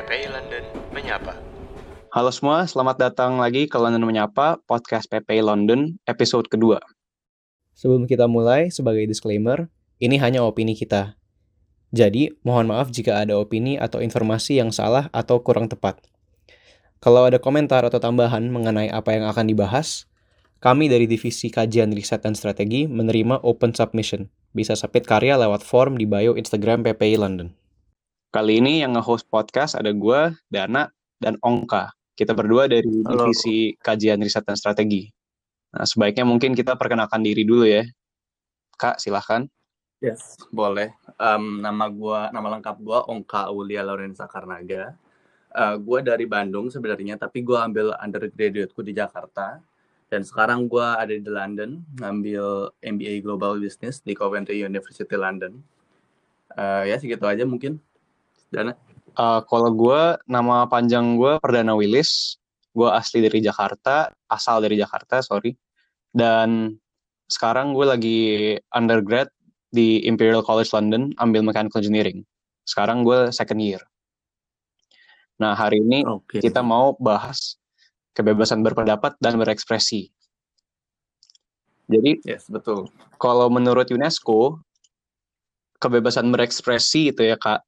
PPI London Menyapa. Halo semua, selamat datang lagi ke London Menyapa, podcast PPI London, episode kedua. Sebelum kita mulai, sebagai disclaimer, ini hanya opini kita. Jadi, mohon maaf jika ada opini atau informasi yang salah atau kurang tepat. Kalau ada komentar atau tambahan mengenai apa yang akan dibahas, kami dari Divisi Kajian Riset dan Strategi menerima open submission. Bisa submit karya lewat form di bio Instagram PPI London. Kali ini yang nge-host podcast ada gue, Dana, dan Ongka. Kita berdua dari Halo. Divisi Kajian Riset dan Strategi. Nah, sebaiknya mungkin kita perkenalkan diri dulu ya. Kak, silahkan. Yes, boleh. Em, nama gua, nama lengkap gua Ongka Aulia Laurensa Karnaga. Eh, gua dari Bandung sebenarnya, tapi gua ambil undergraduate-ku di Jakarta. Dan sekarang gua ada di London, ngambil MBA Global Business di Coventry University London. Eh, ya segitu aja mungkin. Dana. Eh, kalau gue, nama panjang gue Perdana Willis. Gue asli dari Jakarta, asal dari Jakarta, sorry. Dan sekarang gue lagi undergrad di Imperial College London, ambil Mechanical Engineering. Sekarang gue second year. Nah, hari ini Oke. kita mau bahas kebebasan berpendapat dan berekspresi. Jadi, Yes, betul. kalau menurut UNESCO, kebebasan berekspresi itu ya Kak,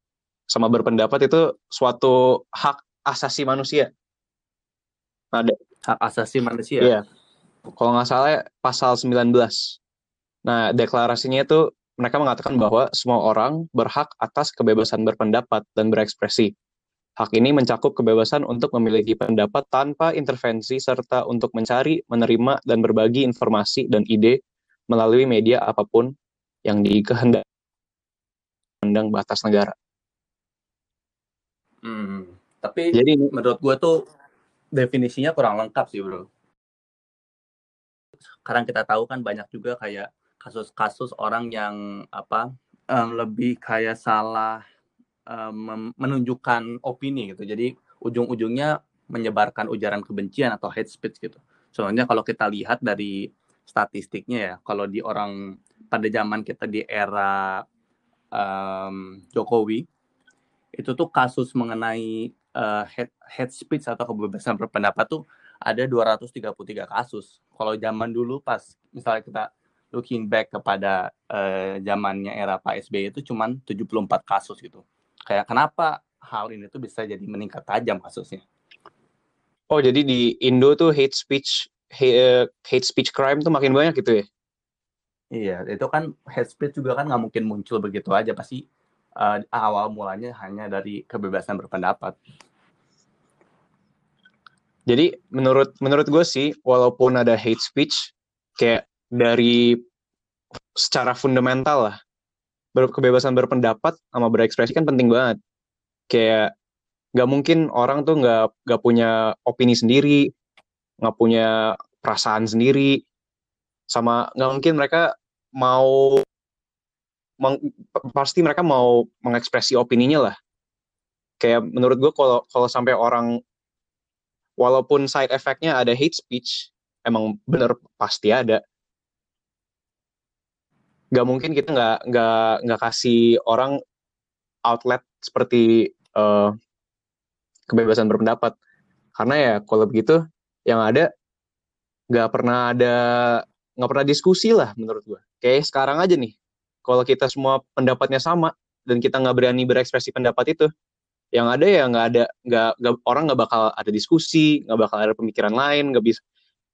sama berpendapat itu suatu hak asasi manusia. Ada, Hak asasi manusia. iya. Kalau nggak salah pasal 19. Nah, deklarasinya itu mereka mengatakan bahwa semua orang berhak atas kebebasan berpendapat dan berekspresi. Hak ini mencakup kebebasan untuk memiliki pendapat tanpa intervensi serta untuk mencari, menerima, dan berbagi informasi dan ide melalui media apa pun yang dikehendaki pandang batas negara. Hmm. Tapi Jadi menurut gue tuh definisinya kurang lengkap sih bro. Sekarang kita tahu kan banyak juga kayak kasus-kasus orang yang apa em, lebih kayak salah mem- menunjukkan opini gitu. Jadi ujung-ujungnya menyebarkan ujaran kebencian atau hate speech gitu. Soalnya kalau kita lihat dari statistiknya ya, kalau di orang pada zaman kita di era em, Jokowi itu tuh kasus mengenai eh, hate, hate speech atau kebebasan berpendapat tuh ada 233 kasus. Kalau zaman dulu pas misalnya kita looking back kepada eh, zamannya era Pak SBY itu cuman 74 kasus gitu. Kayak kenapa hal ini tuh bisa jadi meningkat tajam kasusnya? oh jadi di Indo tuh hate speech he- hate speech crime tuh makin banyak gitu ya. Iya, itu kan hate speech juga kan nggak mungkin muncul begitu aja pasti eh, awal mulanya hanya dari kebebasan berpendapat. Jadi menurut menurut gue sih walaupun ada hate speech kayak dari secara fundamental lah kebebasan berpendapat sama berekspresi kan penting banget. Kayak nggak mungkin orang tuh nggak nggak punya opini sendiri, nggak punya perasaan sendiri, sama nggak mungkin mereka mau pasti mereka mau mengekspresi opininya lah. Kayak menurut gue kalau kalau sampai orang walaupun side effect-nya ada hate speech, emang bener pasti ada. Gak mungkin kita nggak nggak nggak kasih orang outlet seperti eh, kebebasan berpendapat. Karena ya kalau begitu yang ada nggak pernah ada nggak pernah diskusi lah menurut gua. Kayak sekarang aja nih, kalau kita semua pendapatnya sama dan kita nggak berani berekspresi pendapat itu, yang ada ya nggak ada nggak nggak- orang nggak bakal ada diskusi nggak bakal ada pemikiran lain nggak bisa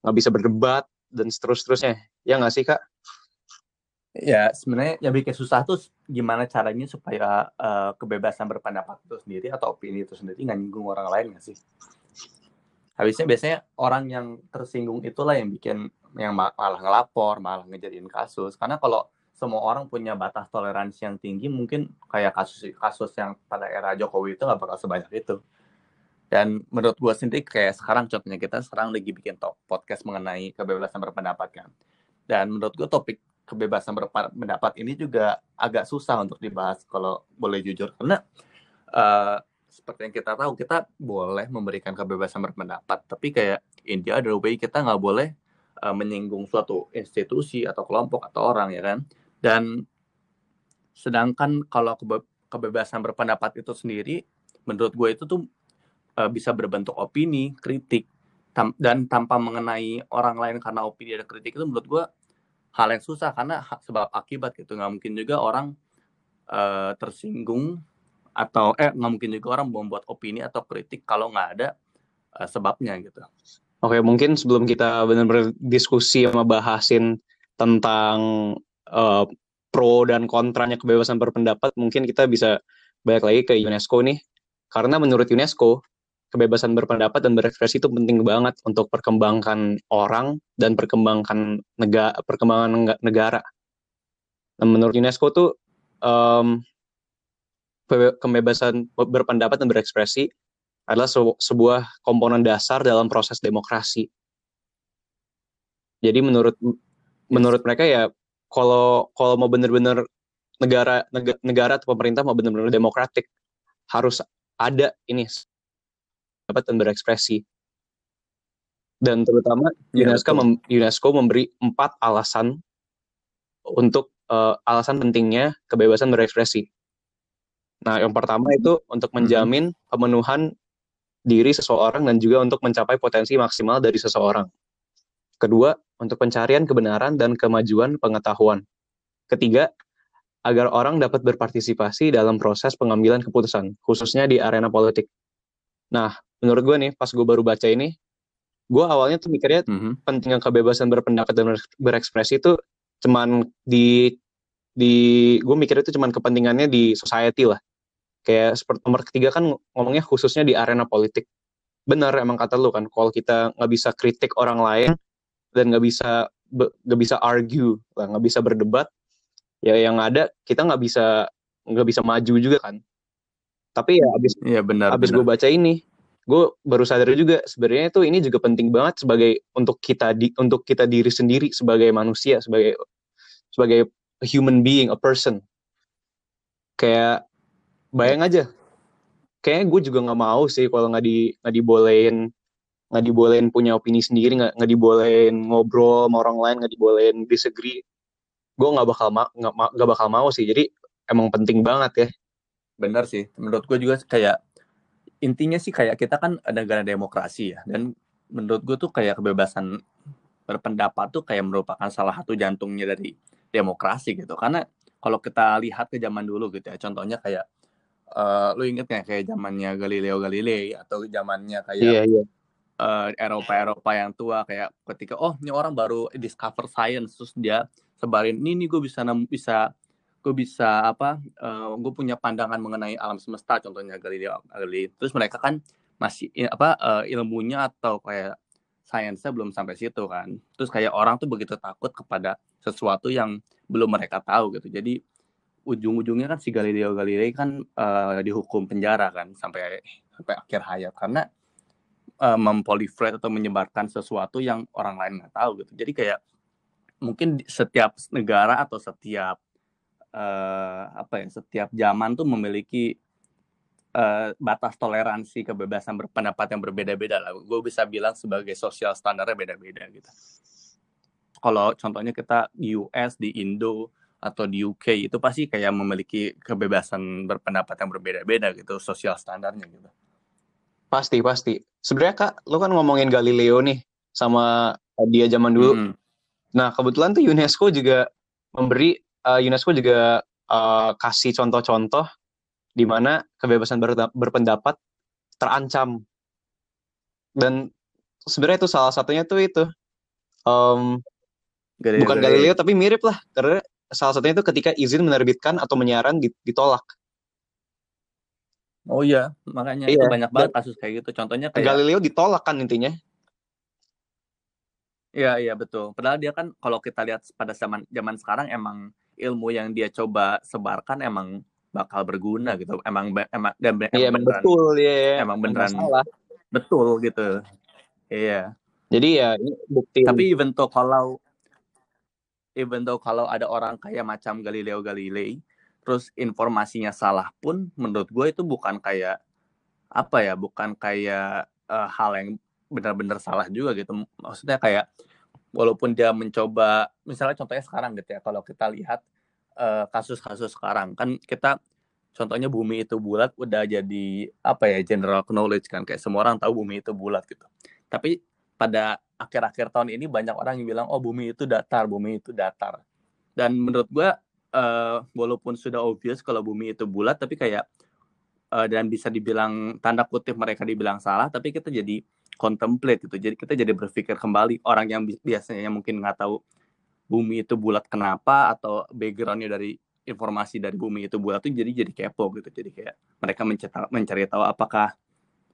nggak bisa berdebat dan seterus-terusnya ya nggak sih kak Ya, sebenarnya yang bikin susah tuh gimana caranya supaya eh, kebebasan berpendapat itu sendiri atau opini itu sendiri nggak nyinggung orang lain nggak sih? Habisnya biasanya orang yang tersinggung itulah yang bikin yang ma- malah ngelapor, malah ngejadiin kasus. Karena kalau semua orang punya batas toleransi yang tinggi, mungkin kayak kasus-kasus yang pada era Jokowi itu nggak bakal sebanyak itu. Dan menurut gue sendiri kayak sekarang contohnya kita sekarang lagi bikin top podcast mengenai kebebasan berpendapat kan. Dan menurut gue topik kebebasan berpendapat ini juga agak susah untuk dibahas kalau boleh jujur karena eh, seperti yang kita tahu kita boleh memberikan kebebasan berpendapat tapi kayak in the other way kita nggak boleh eh, menyinggung suatu institusi atau kelompok atau orang ya kan dan sedangkan kalau kebe- kebebasan berpendapat itu sendiri menurut gue itu tuh uh, bisa berbentuk opini kritik tam dan tanpa mengenai orang lain karena opini dan kritik itu menurut gue hal yang susah karena sebab akibat gitu nggak mungkin juga orang uh, tersinggung atau eh nggak mungkin juga orang membuat opini atau kritik kalau nggak ada uh, sebabnya gitu. Oke, mungkin sebelum kita benar-benar diskusi sama bahasin tentang uh, pro dan kontranya kebebasan berpendapat, mungkin kita bisa balik lagi ke UNESCO nih. Karena menurut UNESCO, kebebasan berpendapat dan berekspresi itu penting banget untuk perkembangan orang dan perkembangan negara, perkembangan negara. Dan menurut UNESCO tuh um, kebebasan berpendapat dan berekspresi adalah sebuah komponen dasar dalam proses demokrasi. Jadi menurut menurut mereka ya kalau kalau mau benar-benar negara, negara atau pemerintah mau benar-benar demokratik harus ada ini dapat dan berekspresi. Dan terutama ya, UNESCO mem, UNESCO memberi empat alasan untuk uh, alasan pentingnya kebebasan berekspresi. Nah, yang pertama itu untuk mm-hmm. menjamin pemenuhan diri seseorang dan juga untuk mencapai potensi maksimal dari seseorang. Kedua, untuk pencarian kebenaran dan kemajuan pengetahuan. Ketiga, agar orang dapat berpartisipasi dalam proses pengambilan keputusan, khususnya di arena politik. Nah, menurut gue nih, pas gue baru baca ini, gue awalnya tuh mikirnya mm -hmm. pentingnya kebebasan berpendapat dan berekspresi itu cuman di di gue mikirnya itu cuman kepentingannya di society lah kayak seperti nomor ketiga kan ngomongnya khususnya di arena politik benar emang kata lu kan kalau kita nggak bisa kritik orang lain dan nggak bisa nggak bisa argue nggak bisa berdebat. Ya yang ada kita nggak bisa nggak bisa maju juga kan. Tapi ya abis ya, benar, abis gue baca ini gue baru sadar juga sebenarnya itu ini juga penting banget sebagai untuk kita di untuk kita diri sendiri sebagai manusia sebagai sebagai human being a person. Kayak bayang aja. Kayaknya gue juga nggak mau sih kalau nggak di nggak dibolehin nggak dibolehin punya opini sendiri nggak nggak dibolehin ngobrol sama orang lain nggak dibolehin disagree. Gue nggak bakal nggak nggak bakal mau sih. Jadi emang penting banget ya. Benar sih. Menurut gue juga kayak intinya sih kayak kita kan negara demokrasi ya. Dan menurut gue tuh kayak kebebasan berpendapat tuh kayak merupakan salah satu jantungnya dari demokrasi gitu. Karena kalau kita lihat ke zaman dulu gitu ya contohnya kayak uh, lu inget nggak kayak zamannya Galileo Galilei atau zamannya kayak yeah, yeah. Uh, Eropa-Eropa yang tua kayak ketika oh ini orang baru discover science terus dia sebarin ini nih gue bisa bisa gue bisa apa uh, gue punya pandangan mengenai alam semesta contohnya Galileo Galilei terus mereka kan masih apa uh, ilmunya atau kayak sainsnya belum sampai situ kan. Terus kayak orang tuh begitu takut kepada sesuatu yang belum mereka tahu gitu. Jadi ujung-ujungnya kan si Galileo Galilei kan uh, dihukum penjara kan sampai sampai akhir hayat. Karena uh, mempolifrate atau menyebarkan sesuatu yang orang lain nggak tahu gitu. Jadi kayak mungkin setiap negara atau setiap uh, apa ya setiap zaman tuh memiliki uh, batas toleransi kebebasan berpendapat yang berbeda-beda lah. Gue bisa bilang sebagai sosial standarnya beda-beda gitu. Kalau contohnya kita di US, di Indo, atau di UK itu pasti kayak memiliki kebebasan berpendapat yang berbeda-beda gitu sosial standarnya gitu pasti pasti. Sebenarnya kak lo kan ngomongin Galileo nih sama dia zaman dulu. Mm -hmm. nah kebetulan tuh UNESCO juga memberi uh, UNESCO juga uh, kasih contoh-contoh di mana kebebasan ber berpendapat terancam. Dan sebenarnya itu salah satunya tuh itu um, Galileo, bukan Galileo. Tapi mirip lah. Karena salah satunya itu ketika izin menerbitkan atau menyiaran ditolak. Oh iya, makanya iya. itu banyak banget kasus kayak gitu. Contohnya kayak Galileo ditolak kan intinya. Iya iya betul. Padahal dia kan kalau kita lihat pada zaman zaman sekarang emang ilmu yang dia coba sebarkan emang bakal berguna gitu. Emang emang dan iya, emang beneran, betul ya. Emang beneran salah. Betul gitu. Iya. Jadi ya ini bukti. Tapi even tuh kalau even though kalau ada orang kayak macam Galileo Galilei terus informasinya salah pun menurut gue itu bukan kayak apa ya bukan kayak uh, hal yang benar-benar salah juga gitu. Maksudnya kayak walaupun dia mencoba misalnya contohnya sekarang gitu ya kalau kita lihat eh, kasus-kasus sekarang kan kita contohnya bumi itu bulat udah jadi apa ya general knowledge kan kayak semua orang tahu bumi itu bulat gitu. Tapi pada akhir-akhir tahun ini banyak orang yang bilang oh bumi itu datar bumi itu datar. Dan menurut gue uh, walaupun sudah obvious kalau bumi itu bulat tapi kayak uh, dan bisa dibilang tanda kutip mereka dibilang salah tapi kita jadi contemplate gitu. Jadi kita jadi berpikir kembali orang yang biasanya mungkin nggak tahu bumi itu bulat kenapa atau backgroundnya dari informasi dari bumi itu bulat tuh jadi jadi kepo gitu. Jadi kayak mereka mencari, mencari tahu apakah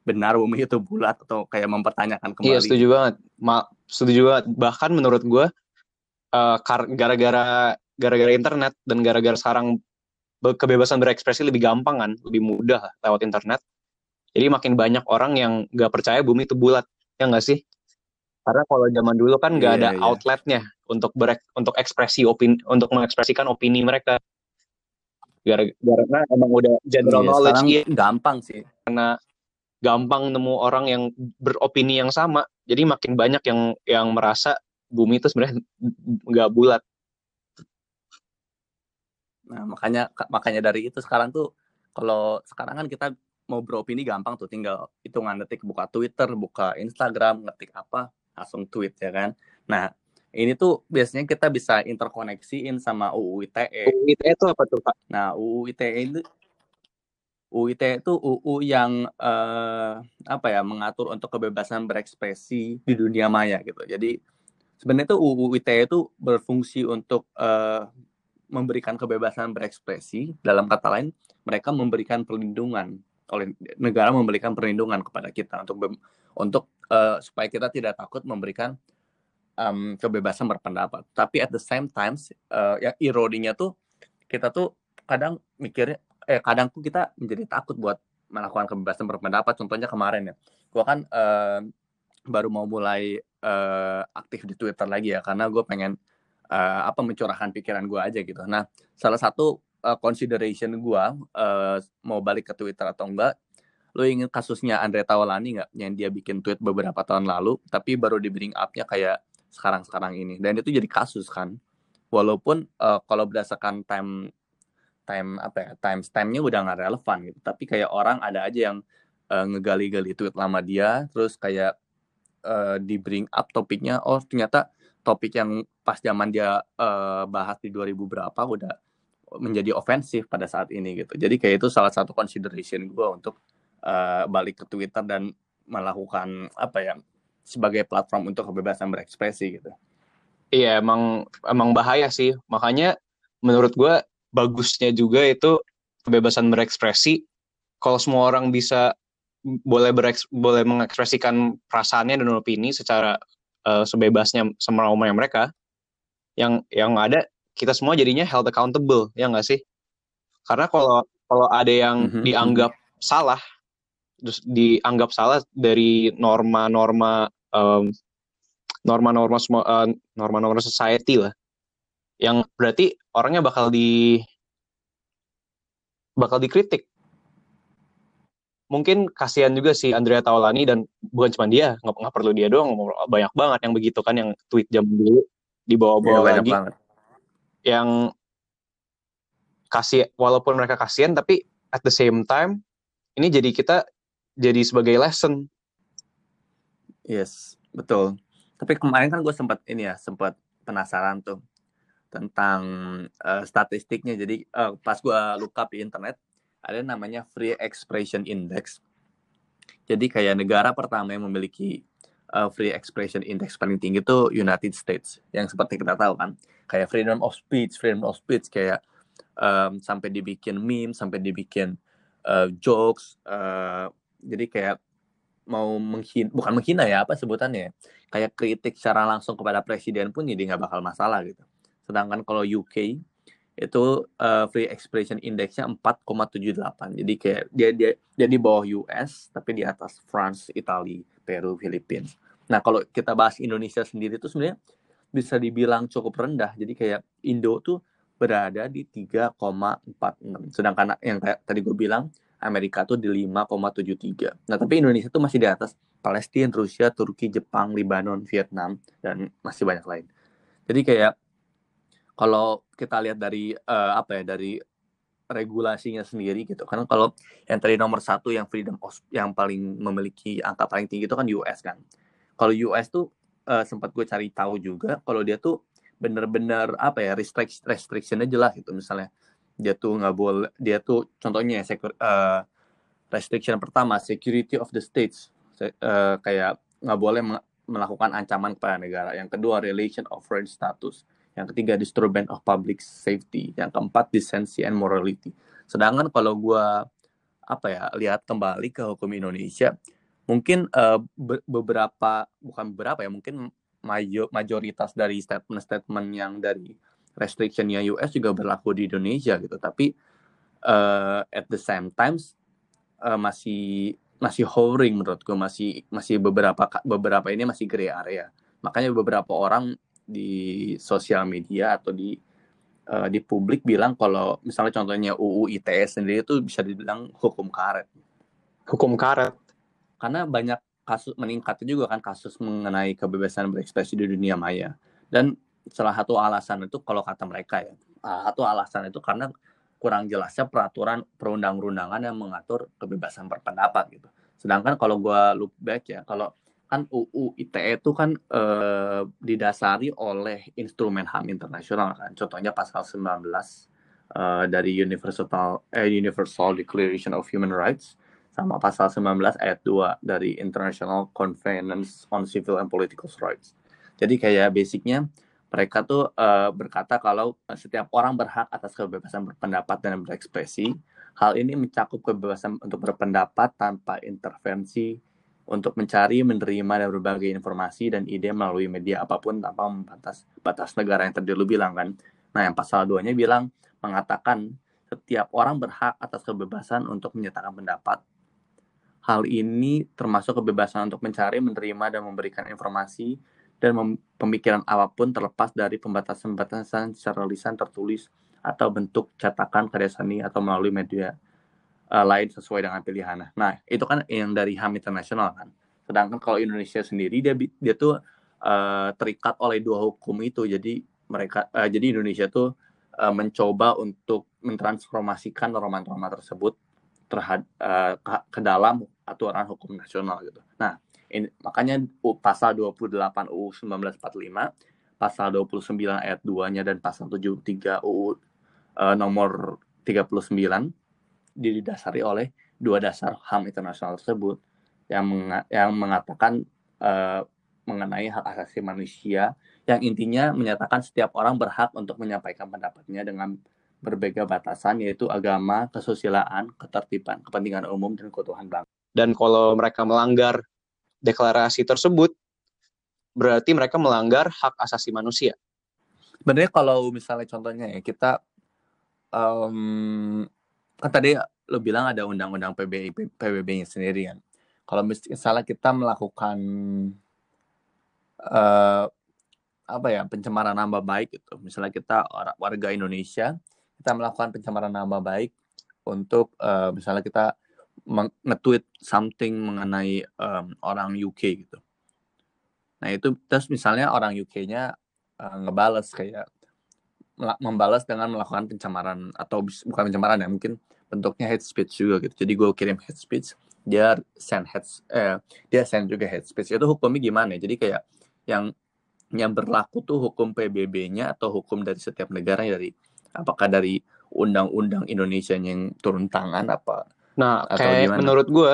benar bumi itu bulat atau kayak mempertanyakan iya, kembali. iya setuju banget. Ma setuju banget. Bahkan menurut gue uh, gara-gara gara-gara internet dan gara-gara sekarang kebebasan berekspresi lebih gampang kan lebih mudah lewat internet. Jadi makin banyak orang yang gak percaya bumi itu bulat ya nggak sih? Karena kalau zaman dulu kan nggak yeah, ada yeah. outletnya untuk berek untuk ekspresi opini untuk mengekspresikan opini mereka. Karena emang udah general iya, knowledge ya. gampang sih. Karena gampang nemu orang yang beropini yang sama jadi makin banyak yang yang merasa bumi itu sebenarnya nggak bulat nah makanya makanya dari itu sekarang tuh kalau sekarang kan kita mau beropini gampang tuh tinggal hitungan detik buka Twitter buka Instagram ngetik apa langsung tweet ya kan nah ini tuh biasanya kita bisa interkoneksiin sama UU ITE. UU ITE itu apa tuh Pak? Nah UU ITE itu UU ITE itu UU yang uh, apa ya mengatur untuk kebebasan berekspresi di dunia maya gitu. Jadi sebenarnya tuh UU ITE itu berfungsi untuk uh, memberikan kebebasan berekspresi. Dalam kata lain, mereka memberikan perlindungan oleh negara memberikan perlindungan kepada kita untuk untuk uh, supaya kita tidak takut memberikan um, kebebasan berpendapat. Tapi at the same time, uh, ya ironinya tuh kita tuh kadang mikirnya, eh kadang tuh kita menjadi takut buat melakukan kebebasan berpendapat. Contohnya kemarin ya, gue kan uh, baru mau mulai uh, aktif di Twitter lagi ya, karena gue pengen uh, apa mencurahkan pikiran gue aja gitu. Nah, salah satu uh, consideration gue uh, mau balik ke Twitter atau enggak, lo inget kasusnya Andre Taulani nggak? Yang dia bikin tweet beberapa tahun lalu tapi baru di bring up-nya kayak sekarang-sekarang ini. Dan itu jadi kasus kan. Walaupun uh, kalau berdasarkan time time apa ya time stamp-nya udah nggak relevan gitu. Tapi kayak orang ada aja yang uh, ngegali-gali tweet lama dia terus kayak uh, di bring up topiknya oh ternyata topik yang pas zaman dia uh, bahas di 2000 berapa udah menjadi ofensif pada saat ini gitu. Jadi kayak itu salah satu consideration gue untuk uh, balik ke Twitter dan melakukan apa ya sebagai platform untuk kebebasan berekspresi gitu. Iya emang emang bahaya sih. Makanya menurut gue bagusnya juga itu kebebasan berekspresi. Kalau semua orang bisa boleh bereks, boleh mengekspresikan perasaannya dan opini secara uh, sebebasnya semaunya mereka yang yang ada kita semua jadinya held accountable ya nggak sih karena kalau kalau ada yang mm -hmm. dianggap salah terus dianggap salah dari norma-norma um, norma-norma semua uh, norma-norma society lah yang berarti orangnya bakal di bakal dikritik mungkin kasihan juga si Andrea Taulani dan bukan cuma dia nggak nggak perlu dia doang banyak banget yang begitu kan yang tweet jam dulu dibawa-bawa ya, lagi banget. yang kasih walaupun mereka kasihan tapi at the same time ini jadi kita jadi sebagai lesson. Yes, betul. Tapi kemarin kan gue sempat ini ya, sempat penasaran tuh tentang uh, statistiknya. Jadi uh, pas gue look up di internet, ada namanya Free Expression Index. Jadi kayak negara pertama yang memiliki uh, Free Expression Index paling tinggi itu United States. Yang seperti kita tahu kan, kayak freedom of speech, freedom of speech kayak um, sampai dibikin meme, sampai dibikin uh, jokes, uh, jadi kayak mau menghina bukan menghina ya apa sebutannya ya, kayak kritik secara langsung kepada presiden pun jadi nggak bakal masalah gitu sedangkan kalau UK itu uh, free expression indexnya 4,78 jadi kayak dia dia dia di bawah US tapi di atas France, Italia, Peru, Philippines. Nah kalau kita bahas Indonesia sendiri itu sebenarnya bisa dibilang cukup rendah jadi kayak Indo tuh berada di 3,46 sedangkan yang kayak tadi gue bilang Amerika tuh di 5,73. Nah, tapi Indonesia tuh masih di atas Palestina, Rusia, Turki, Jepang, Lebanon, Vietnam, dan masih banyak lain. Jadi kayak kalau kita lihat dari uh, apa ya dari regulasinya sendiri gitu. Karena kalau yang tadi nomor satu yang freedom of yang paling memiliki angka paling tinggi itu kan US kan. Kalau US tuh uh, sempat gue cari tahu juga kalau dia tuh bener-bener apa ya restrict restrictionnya jelas gitu misalnya dia tuh nggak boleh dia tuh contohnya ya uh, restriction pertama security of the states uh, kayak nggak boleh melakukan ancaman kepada negara yang kedua relation of foreign status yang ketiga disturbance of public safety, yang keempat decency and morality. Sedangkan kalau gue apa ya lihat kembali ke hukum Indonesia, mungkin uh, be beberapa bukan beberapa ya mungkin mayoritas dari statement-statement yang dari restrictionnya US juga berlaku di Indonesia gitu. Tapi uh, at the same times uh, masih masih hovering menurut gue masih masih beberapa beberapa ini masih gray area. Makanya beberapa orang di sosial media atau di uh, di publik bilang kalau misalnya contohnya UU ITE sendiri itu bisa dibilang hukum karet. Hukum karet. Karena banyak kasus meningkat juga kan kasus mengenai kebebasan berekspresi di dunia maya. Dan salah satu alasan itu kalau kata mereka ya, satu alasan itu karena kurang jelasnya peraturan perundang-undangan yang mengatur kebebasan berpendapat gitu. Sedangkan kalau gue look back ya, kalau kan UU ITE itu kan eh, didasari oleh instrumen HAM internasional kan. Contohnya pasal 19 eh, dari Universal eh, Universal Declaration of Human Rights sama pasal 19 ayat 2 dari International Convention on Civil and Political Rights. Jadi kayak basicnya mereka tuh uh, berkata kalau setiap orang berhak atas kebebasan berpendapat dan berekspresi. Hal ini mencakup kebebasan untuk berpendapat tanpa intervensi untuk mencari, menerima, dan berbagai informasi dan ide melalui media apa pun tanpa membatas batas negara yang tadi lu bilang kan. Nah, yang pasal 2-nya bilang mengatakan setiap orang berhak atas kebebasan untuk menyatakan pendapat. Hal ini termasuk kebebasan untuk mencari, menerima, dan memberikan informasi dan pemikiran apa pun terlepas dari pembatasan-pembatasan secara lisan tertulis atau bentuk cetakan karya seni atau melalui media uh, lain sesuai dengan pilihan. Nah, itu kan yang dari HAM internasional kan. Sedangkan kalau Indonesia sendiri dia dia tuh uh, terikat oleh dua hukum itu. Jadi mereka uh, jadi Indonesia tuh uh, mencoba untuk mentransformasikan norma-norma tersebut terhadap uh, ke, dalam aturan hukum nasional gitu. Nah, ini, makanya pasal 28 UU 1945, pasal 29 ayat 2-nya dan pasal 73 UU uh, nomor 39 didasari oleh dua dasar HAM internasional tersebut yang menga yang mengatakan uh, mengenai hak asasi manusia yang intinya menyatakan setiap orang berhak untuk menyampaikan pendapatnya dengan berbeda batasan yaitu agama, kesusilaan, ketertiban, kepentingan umum dan keutuhan bangsa. Dan kalau mereka melanggar deklarasi tersebut berarti mereka melanggar hak asasi manusia. Sebenarnya kalau misalnya contohnya ya kita um, kan tadi lo bilang ada undang-undang PBB PBB-nya sendiri kan. Kalau misalnya kita melakukan uh, apa ya pencemaran nama baik itu, misalnya kita warga Indonesia kita melakukan pencemaran nama baik untuk uh, misalnya kita nge-tweet something mengenai um, orang UK gitu. Nah itu terus misalnya orang UK-nya uh, ngebales kayak membalas dengan melakukan pencemaran atau bukan pencemaran ya mungkin bentuknya hate speech juga gitu. Jadi gue kirim hate speech dia send hate eh, dia send juga hate speech. Itu hukumnya gimana ya? Jadi kayak yang yang berlaku tuh hukum PBB-nya atau hukum dari setiap negara dari apakah dari undang-undang Indonesia yang turun tangan apa nah atau kayak gimana? menurut gue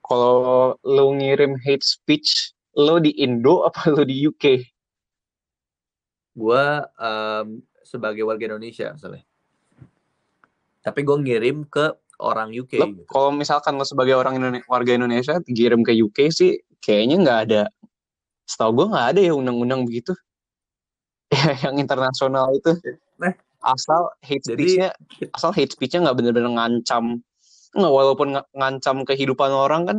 kalau lo ngirim hate speech lo di Indo apa lo di UK gue um, sebagai warga Indonesia misalnya tapi gue ngirim ke orang UK lo, gitu. kalau misalkan lo sebagai orang Indonesia, warga Indonesia dikirim ke UK sih kayaknya nggak ada. Setahu gue nggak ada ya undang-undang begitu. Yang internasional itu. Nah, asal hate speech-nya asal hate speech-nya nggak bener-bener ngancam. Nggak walaupun ngancam kehidupan orang kan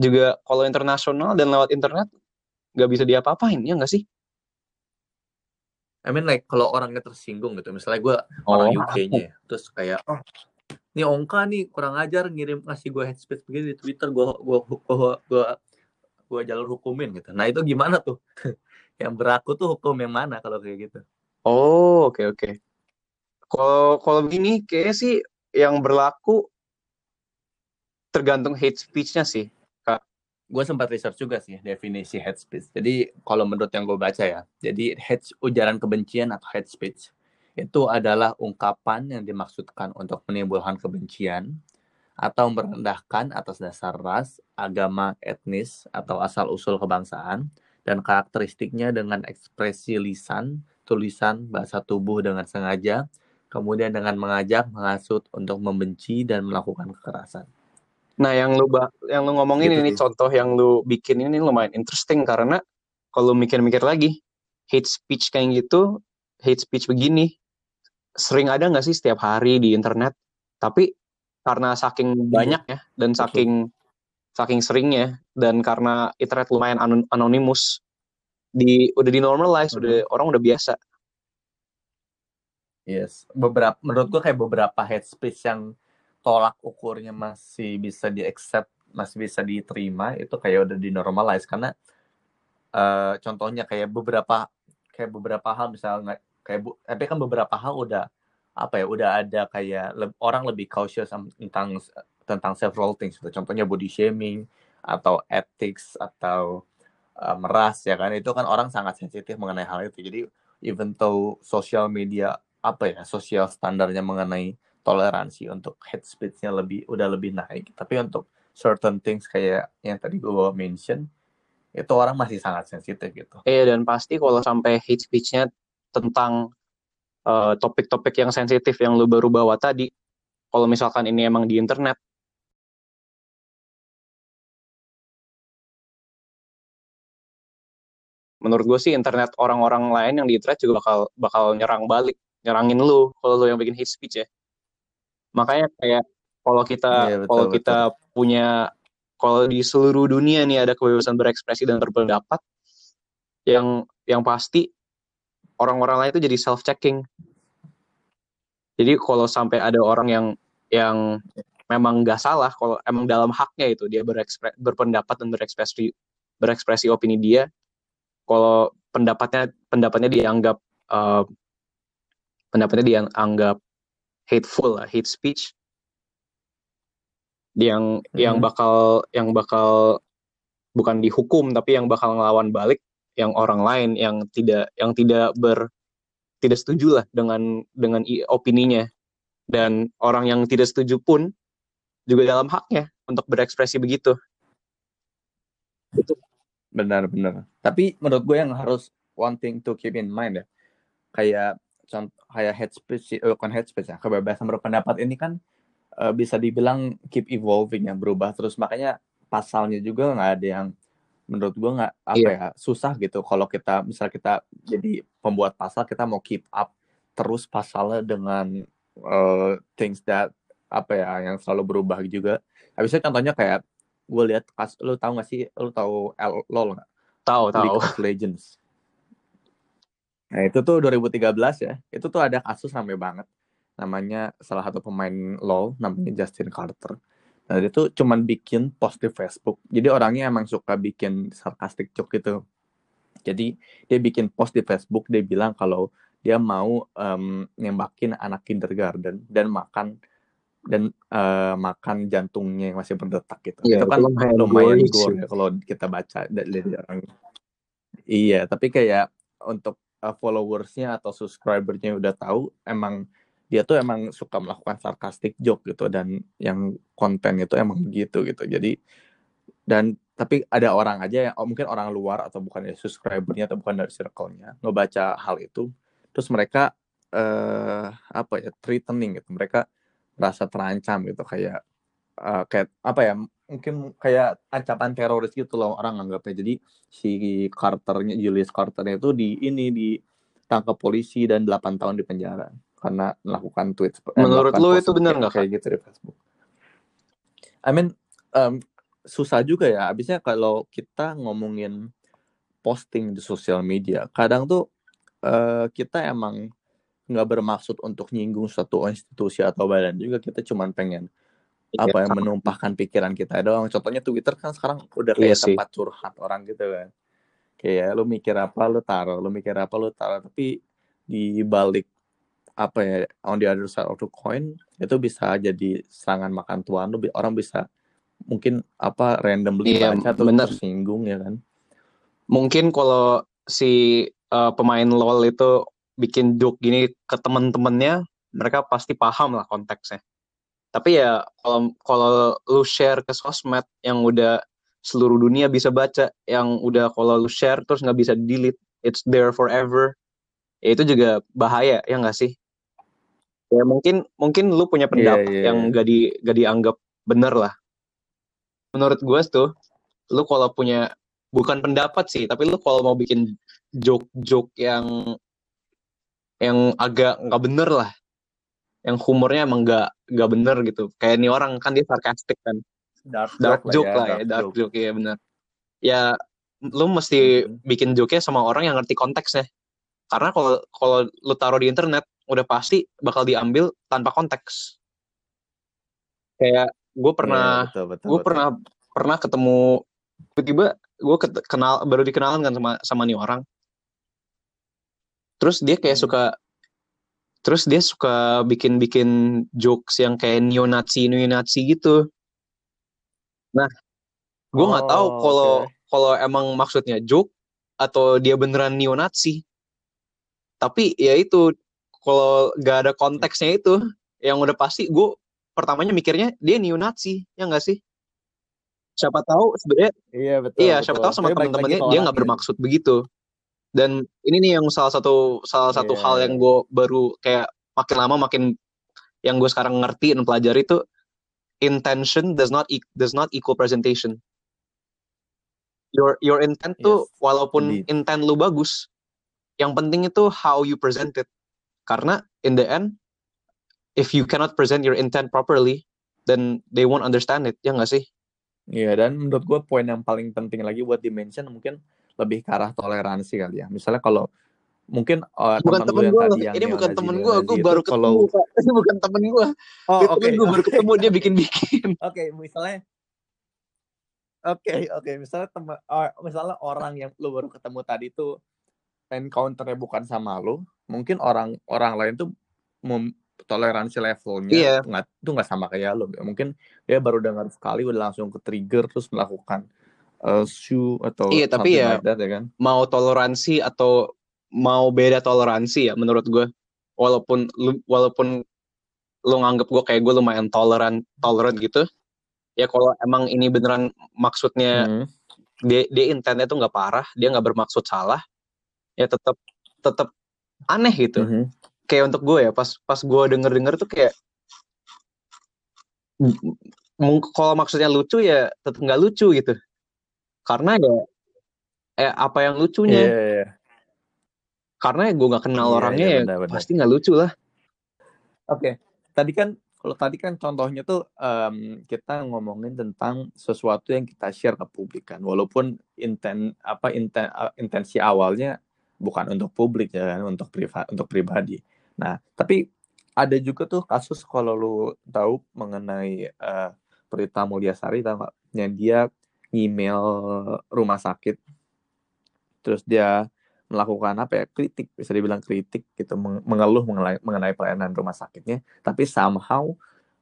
juga kalau internasional dan lewat internet nggak bisa diapa-apain ya nggak sih I mean like kalau orangnya tersinggung gitu misalnya gue oh. orang UK-nya ya, terus kayak oh ini Ongka nih kurang ajar ngirim ngasih gue headspace begini di Twitter gue gue gue gue gue jalur hukumin gitu nah itu gimana tuh yang berlaku tuh hukum yang mana kalau kayak gitu oh oke okay, oke okay. Kalau kalau begini kayaknya sih yang berlaku tergantung hate speech-nya sih. Gue sempat research juga sih definisi hate speech. Jadi kalau menurut yang gue baca ya, jadi hate ujaran kebencian atau hate speech itu adalah ungkapan yang dimaksudkan untuk menimbulkan kebencian atau merendahkan atas dasar ras, agama, etnis, atau asal-usul kebangsaan, dan karakteristiknya dengan ekspresi lisan, tulisan, bahasa tubuh dengan sengaja, kemudian dengan mengajak, menghasut untuk membenci dan melakukan kekerasan. Nah, yang lu yang lu ngomongin gitu ini sih. contoh yang lu bikin ini lumayan interesting karena kalau mikir-mikir lagi hate speech kayak gitu, hate speech begini sering ada nggak sih setiap hari di internet? Tapi karena saking iya. banyak ya dan saking Betul. saking seringnya dan karena internet lumayan an anonimus di udah di normalize, hmm. udah orang udah biasa. Yes, beberapa menurut gua kayak beberapa hate speech yang tolak ukurnya masih bisa di accept masih bisa diterima itu kayak udah di normalize karena uh, contohnya kayak beberapa kayak beberapa hal misalnya kayak bu, tapi kan beberapa hal udah apa ya udah ada kayak le orang lebih cautious tentang tentang several things gitu. contohnya body shaming atau ethics atau um, ya kan? Itu kan orang sangat sensitif mengenai hal itu. Jadi even though social media apa ya sosial standarnya mengenai toleransi untuk hate speech-nya lebih udah lebih naik tapi untuk certain things kayak yang tadi gue mention itu orang masih sangat sensitif gitu. Iya dan pasti kalau sampai hate speech-nya tentang eh, topik-topik uh, yang sensitif yang lu baru bawa tadi, kalau misalkan ini emang di internet, menurut gue sih internet orang-orang lain yang di internet juga bakal bakal nyerang balik, nyerangin lu kalau lu yang bikin hate speech ya makanya kayak kalau kita yeah, betul, kalau kita punya kalau di seluruh dunia nih ada kebebasan berekspresi dan berpendapat yang yang pasti orang-orang lain itu jadi self checking jadi kalau sampai ada orang yang yang memang nggak salah kalau emang dalam haknya itu dia berekspre, berpendapat dan berekspresi berekspresi opini dia kalau pendapatnya pendapatnya dianggap uh, pendapatnya dianggap hateful lah, hate speech yang hmm. yang bakal yang bakal bukan dihukum tapi yang bakal ngelawan balik yang orang lain yang tidak yang tidak ber tidak setuju lah dengan dengan opininya dan orang yang tidak setuju pun juga dalam haknya untuk berekspresi begitu. Benar-benar. Tapi menurut gue yang harus one thing to keep in mind ya, kayak contoh kayak head speech eh, bukan head speech ya kebebasan berpendapat ini kan uh, bisa dibilang keep evolving ya berubah terus. Makanya pasalnya juga nggak ada yang menurut gua nggak apa yeah. ya susah gitu. Kalau kita misal kita jadi pembuat pasal kita mau keep up terus pasalnya dengan uh, things that apa ya yang selalu berubah juga. Habisnya contohnya kayak gue lihat kas lu tahu gak sih lu tahu L lol nggak? Tahu tahu. League of Legends Nah itu tuh 2013 ya, itu tuh ada kasus rame banget. Namanya salah satu pemain LoL, namanya Justin Carter. Nah dia tuh cuman bikin post di Facebook. Jadi orangnya emang suka bikin sarcastic joke gitu. Jadi dia bikin post di Facebook, dia bilang kalau dia mau um, nembakin anak kindergarten dan makan dan uh, makan jantungnya yang masih berdetak gitu. Ya, itu kan lumayan gore ya kalau kita baca dari orang. Iya, tapi kayak untuk uh, followersnya atau subscribernya udah tahu emang dia tuh emang suka melakukan sarcastic joke gitu dan yang konten itu emang begitu gitu. Jadi dan tapi ada orang aja yang oh, mungkin orang luar atau bukan dari subscribernya atau bukan dari circle-nya ngebaca hal itu terus mereka uh, apa ya threatening gitu. Mereka merasa terancam gitu kayak uh, kayak apa ya mungkin kayak ancaman teroris gitu loh orang anggapnya. Jadi si Carternya Julius Carternya itu di ini ditangkap polisi dan 8 tahun di penjara karena melakukan tweet eh, menurut lo itu benar nggak kayak gitu di Facebook. I mean um, susah juga ya. Abisnya kalau kita ngomongin posting di sosial media kadang tuh uh, kita emang nggak bermaksud untuk nyinggung suatu institusi atau badan juga. Kita cuman pengen apa yang menumpahkan pikiran kita doang. Contohnya Twitter kan sekarang udah kayak iya tempat curhat orang gitu kan. Kayak lu mikir apa lu taruh, lu mikir apa lu taruh. Tapi di balik apa ya on the other side of the coin itu bisa jadi serangan makan tuan lu orang bisa mungkin apa randomly Iya, baca atau bener. tersinggung ya kan Mungkin kalau si uh, pemain LoL itu bikin joke gini ke temen-temennya, mereka pasti paham lah konteksnya. Tapi ya kalau kalau lu share ke sosmed yang udah seluruh dunia bisa baca, yang udah kalau lu share terus nggak bisa delete, it's there forever. Ya itu juga bahaya ya nggak sih? Ya mungkin mungkin lu punya pendapat iya, yang iya. gak di gak dianggap bener lah. Menurut gue tuh, lu kalau punya bukan pendapat sih, tapi lu kalau mau bikin joke-joke yang yang agak nggak bener lah, yang humornya emang nggak nggak bener gitu. Kayak ini orang kan dia sarkastik kan, dark, dark joke joke lah ya, dark joke ya bener. Ya lu mesti Mhm. bikin joke-nya sama orang yang ngerti konteksnya. Karena kalau kalau lu taruh di internet, udah pasti bakal diambil tanpa konteks. Kayak gue pernah betul, gue pernah pernah ketemu tiba-tiba gue kenal baru dikenalan kan sama sama nih orang terus dia kayak Hmm. suka terus dia suka bikin-bikin jokes yang kayak neo-Nazi neo-Nazi gitu nah gue nggak tahu Oh, kalau oke. kalau emang maksudnya joke atau dia beneran neo-Nazi tapi ya itu kalau gak ada konteksnya itu yang udah pasti gue pertamanya mikirnya dia neo-Nazi ya nggak sih siapa tahu sebenarnya Iya betul. iya, betul. siapa tahu sama teman-temannya dia nggak bermaksud begitu. Dan ini nih yang salah satu salah satu Iya. hal yang gue baru kayak makin lama makin yang gue sekarang ngerti dan pelajari itu intention does not e- does not equal presentation. Your your intent tuh Yes, walaupun indeed. intent lu bagus, yang penting itu how you present it. Karena in the end, if you cannot present your intent properly, then they won't understand it. Ya nggak sih? Iya dan menurut gue poin yang paling penting lagi buat dimension mungkin lebih ke arah toleransi kali ya. Misalnya kalau mungkin uh, bukan temen yang gue tadi yang ini bukan temen gue gue itu baru kalau ketemu Kak. ini bukan temen gue oh oke temen gue baru ketemu dia bikin bikin Oke, misalnya Oke, oke, misalnya teman misalnya orang yang lu baru ketemu tadi tuh encounter-nya bukan sama lu, mungkin orang orang lain tuh mem- toleransi levelnya Iya. nggak itu nggak sama kayak lu. Mungkin dia baru dengar sekali udah langsung ke trigger terus melakukan uh, shoe atau Iya, tapi ya- like that, ya kan? mau toleransi atau mau beda toleransi ya menurut gue walaupun lu walaupun lu nganggep gue kayak gue lumayan toleran tolerant gitu ya kalau emang ini beneran maksudnya Mhm. dia dia intentnya tuh nggak parah dia nggak bermaksud salah ya tetap tetap aneh gitu Mhm. kayak untuk gue ya pas pas gue denger denger tuh kayak kalau maksudnya lucu ya tetap nggak lucu gitu karena ya eh apa yang lucunya Iya, iya, iya. karena gue nggak kenal Iya, orangnya iya, ya benar-benar. pasti nggak lucu lah Oke, tadi kan kalau tadi kan contohnya tuh em, kita ngomongin tentang sesuatu yang kita share ke publik kan, walaupun inten apa inten, a- intensi awalnya bukan untuk publik ya kan, untuk privat untuk pribadi. Nah, tapi ada juga tuh kasus kalau lu tahu mengenai eh, Prita Mulyasari tahu nggak? Yang dia email rumah sakit, terus dia melakukan apa ya kritik bisa dibilang kritik gitu meng- mengeluh mengenai, mengenai pelayanan rumah sakitnya. Tapi somehow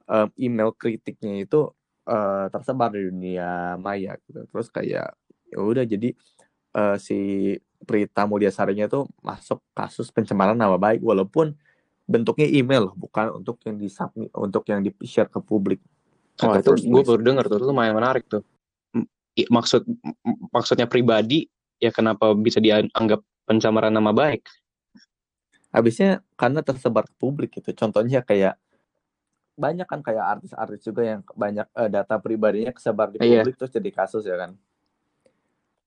um, email kritiknya itu uh, tersebar di dunia maya gitu. Terus kayak ya udah jadi uh, si Prita Mulyasarinya itu masuk kasus pencemaran nama baik walaupun bentuknya email bukan untuk yang di untuk yang di share ke publik. Oh itu gue baru denger tuh itu lumayan menarik tuh maksud maksudnya pribadi ya kenapa bisa dianggap pencemaran nama baik? Habisnya karena tersebar ke publik gitu. Contohnya kayak banyak kan kayak artis-artis juga yang banyak eh, data pribadinya kesebar di Iya. publik terus jadi kasus ya kan?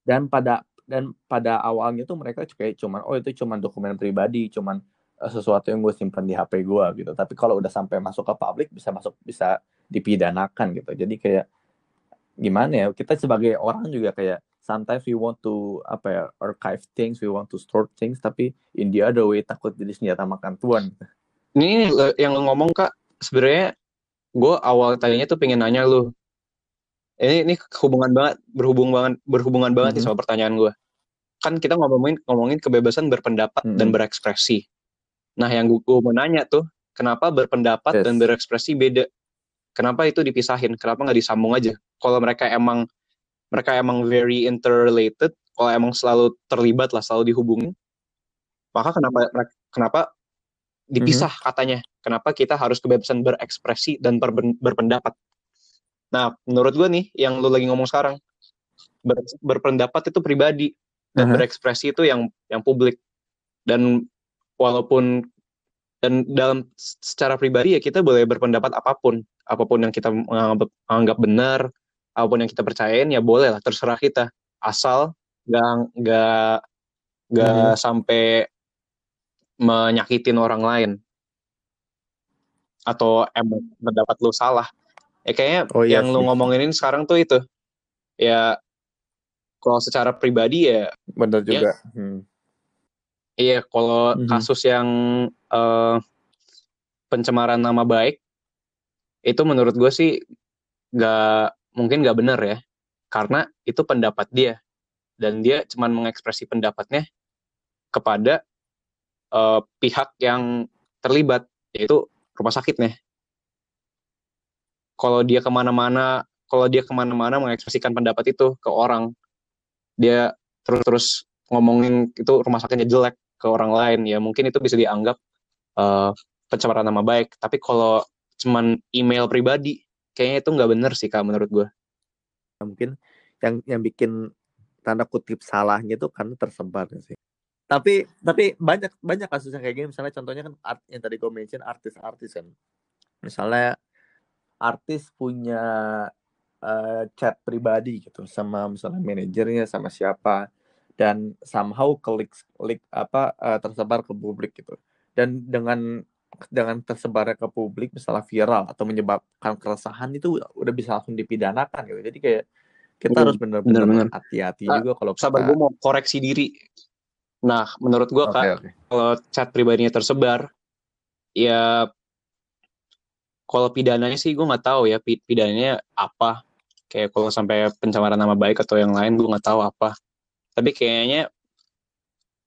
Dan pada dan pada awalnya tuh mereka kayak cuman oh itu cuman dokumen pribadi cuman eh, sesuatu yang gue simpan di HP gue gitu. Tapi kalau udah sampai masuk ke publik bisa masuk bisa dipidanakan gitu. Jadi kayak gimana ya kita sebagai orang juga kayak sometimes we want to apa ya archive things we want to store things tapi in the other way takut jadi senjata makan tuan ini le- yang lu ngomong kak sebenarnya gue awal tadinya tuh pengen nanya lu ini ini hubungan banget berhubung banget berhubungan banget nih Mhm. sama pertanyaan gue kan kita ngomongin ngomongin kebebasan berpendapat dan Mhm. berekspresi Nah, yang gue, gue mau nanya tuh, kenapa berpendapat Yes. dan berekspresi beda? Kenapa itu dipisahin? Kenapa nggak disambung aja? Kalau mereka emang mereka emang very interrelated, kalau emang selalu terlibat lah, selalu dihubungin, maka kenapa kenapa dipisah katanya? Kenapa kita harus kebebasan berekspresi dan berpen- berpendapat? Nah, menurut gue nih, yang lu lagi ngomong sekarang, ber- berpendapat itu pribadi dan Mhm. berekspresi itu yang yang publik. Dan walaupun dan dalam secara pribadi ya kita boleh berpendapat apa pun, apa pun yang kita menganggap, menganggap benar, apa pun yang kita percayain ya boleh lah, terserah kita, asal nggak nggak nggak sampai menyakitin orang lain atau emang pendapat lu salah. Ya kayaknya Oh, iya yang lu sih. ngomongin ini sekarang tuh itu ya kalau secara pribadi ya Bener juga. Hmm. Iya, kalau Mhm. kasus yang eh, pencemaran nama baik itu menurut gue sih nggak mungkin nggak benar ya, karena itu pendapat dia. Dan dia cuman mengekspresi pendapatnya kepada eh, pihak yang terlibat yaitu rumah sakitnya. Kalau dia ke mana-mana, kalau dia ke mana-mana mengekspresikan pendapat itu ke orang, dia terus-terus ngomongin itu rumah sakitnya jelek ke orang lain. Ya mungkin itu bisa dianggap eh, pencemaran nama baik. Tapi kalau cuman email pribadi kayaknya itu nggak bener sih kak menurut gue mungkin yang yang bikin tanda kutip salahnya itu karena tersebar sih. Tapi tapi banyak banyak kasus yang kayak gini misalnya contohnya kan art, yang tadi gue mention artis-artis kan. Misalnya artis punya eh, chat pribadi gitu sama misalnya manajernya sama siapa dan somehow klik klik apa eh, tersebar ke publik gitu. Dan dengan dengan tersebarnya ke publik misalnya viral atau menyebabkan keresahan itu udah bisa langsung dipidanakan gitu. Jadi kayak kita harus benar-benar hati-hati Ah, juga kalau sabar kita gue mau koreksi diri nah menurut gue Oke, kak oke. kalau chat pribadinya tersebar ya kalau pidananya sih gue nggak tahu ya pi- pidananya apa kayak kalau sampai pencemaran nama baik atau yang lain gue nggak tahu apa tapi kayaknya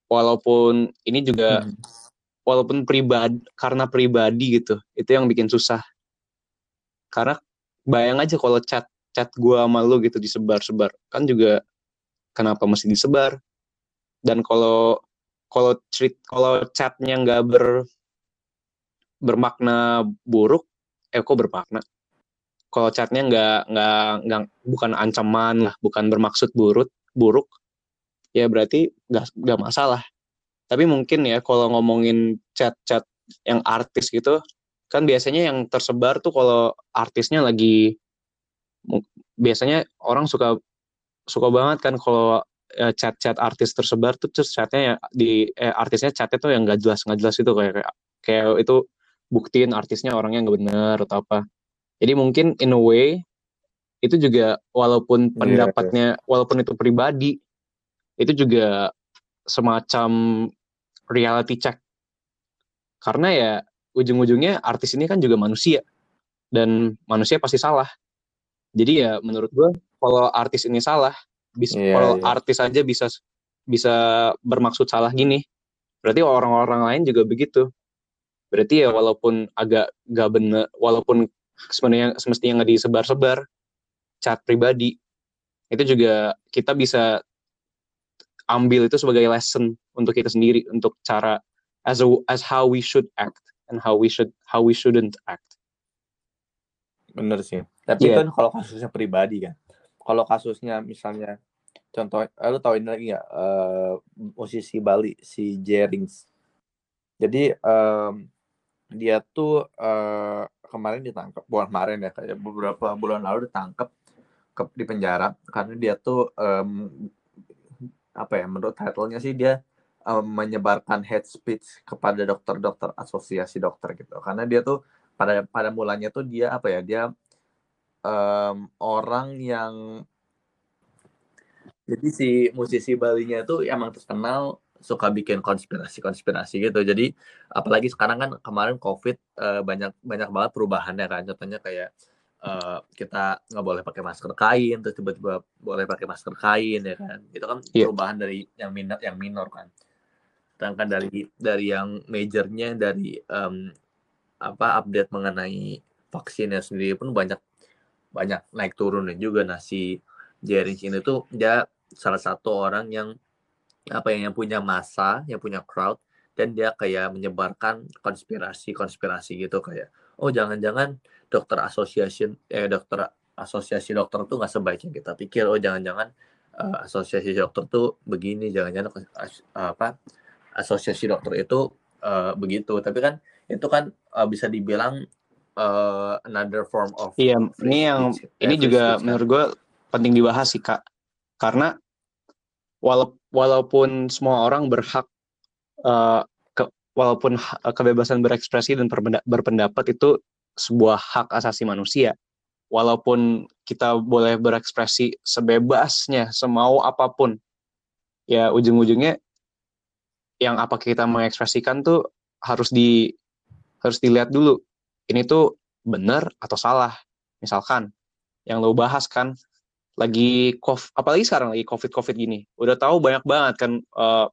walaupun ini juga Mhm. Walaupun pribadi karena pribadi gitu itu yang bikin susah. Karena bayang aja kalau chat chat gua sama lu gitu disebar-sebar kan juga kenapa mesti disebar? Dan kalau kalau treat kalau chatnya nggak ber bermakna buruk eh kok bermakna? Kalau chatnya nggak nggak nggak bukan ancaman lah bukan bermaksud buruk buruk ya berarti nggak nggak masalah tapi mungkin ya kalau ngomongin chat-chat yang artis gitu kan biasanya yang tersebar tuh kalau artisnya lagi biasanya orang suka suka banget kan kalau eh, chat-chat artis tersebar tuh terus chatnya ya di eh, artisnya chatnya tuh yang nggak jelas nggak jelas itu kayak kayak itu buktiin artisnya orangnya nggak bener atau apa. Jadi mungkin in a way itu juga walaupun Iya, pendapatnya walaupun itu pribadi itu juga semacam reality check. Karena ya ujung-ujungnya artis ini kan juga manusia. Dan manusia pasti salah. Jadi ya menurut gue kalau artis ini salah bisa Iya, kalau iya. artis aja bisa bisa bermaksud salah gini berarti orang-orang lain juga begitu. Berarti ya walaupun agak gak bener walaupun sebenarnya semestinya nggak disebar-sebar chat pribadi itu juga kita bisa ambil itu sebagai lesson untuk kita sendiri untuk cara as a, as how we should act and how we should how we shouldn't act Bener sih. Tapi Iya. kan kalau kasusnya pribadi kan. Kalau kasusnya misalnya contoh, eh, lu tahu ini lagi nggak eh, musisi Bali si Jerings. Jadi em, dia tuh eh, kemarin ditangkap, bukan kemarin ya, kayak beberapa bulan lalu ditangkap ke, di penjara karena dia tuh em, apa ya menurut title-nya sih dia em, menyebarkan hate speech kepada dokter-dokter asosiasi dokter gitu. Karena dia tuh pada pada mulanya tuh dia apa ya dia em, orang yang jadi si musisi Balinya tuh emang terkenal suka bikin konspirasi-konspirasi gitu. Jadi apalagi sekarang kan kemarin COVID eh, banyak banyak banget perubahannya kan. Contohnya kayak eh, kita nggak boleh pakai masker kain, terus tiba-tiba boleh pakai masker kain ya kan. Itu kan Iya. perubahan dari yang minor yang minor kan. sedangkan dari dari yang majornya dari um, apa update mengenai vaksinnya sendiri pun banyak banyak naik turunnya juga nah si Jerry ini tuh dia salah satu orang yang apa yang punya masa yang punya crowd dan dia kayak menyebarkan konspirasi-konspirasi gitu kayak oh jangan-jangan dokter association eh dokter asosiasi dokter tuh nggak sebaik yang kita pikir oh jangan-jangan uh, asosiasi dokter tuh begini jangan-jangan apa asosiasi dokter itu uh, begitu tapi kan itu kan uh, bisa dibilang uh, another form of iya ini yang speech, ini juga speech, kan? menurut gue penting dibahas sih kak karena wala walaupun semua orang berhak uh, walaupun kebebasan berekspresi dan berpendapat itu sebuah hak asasi manusia. Walaupun kita boleh berekspresi sebebasnya semau apa pun ya ujung-ujungnya yang apa kita mengekspresikan tuh harus di harus dilihat dulu ini tuh benar atau salah. Misalkan yang lo bahas kan lagi COVID, apalagi sekarang lagi covid covid gini udah tahu banyak banget kan uh,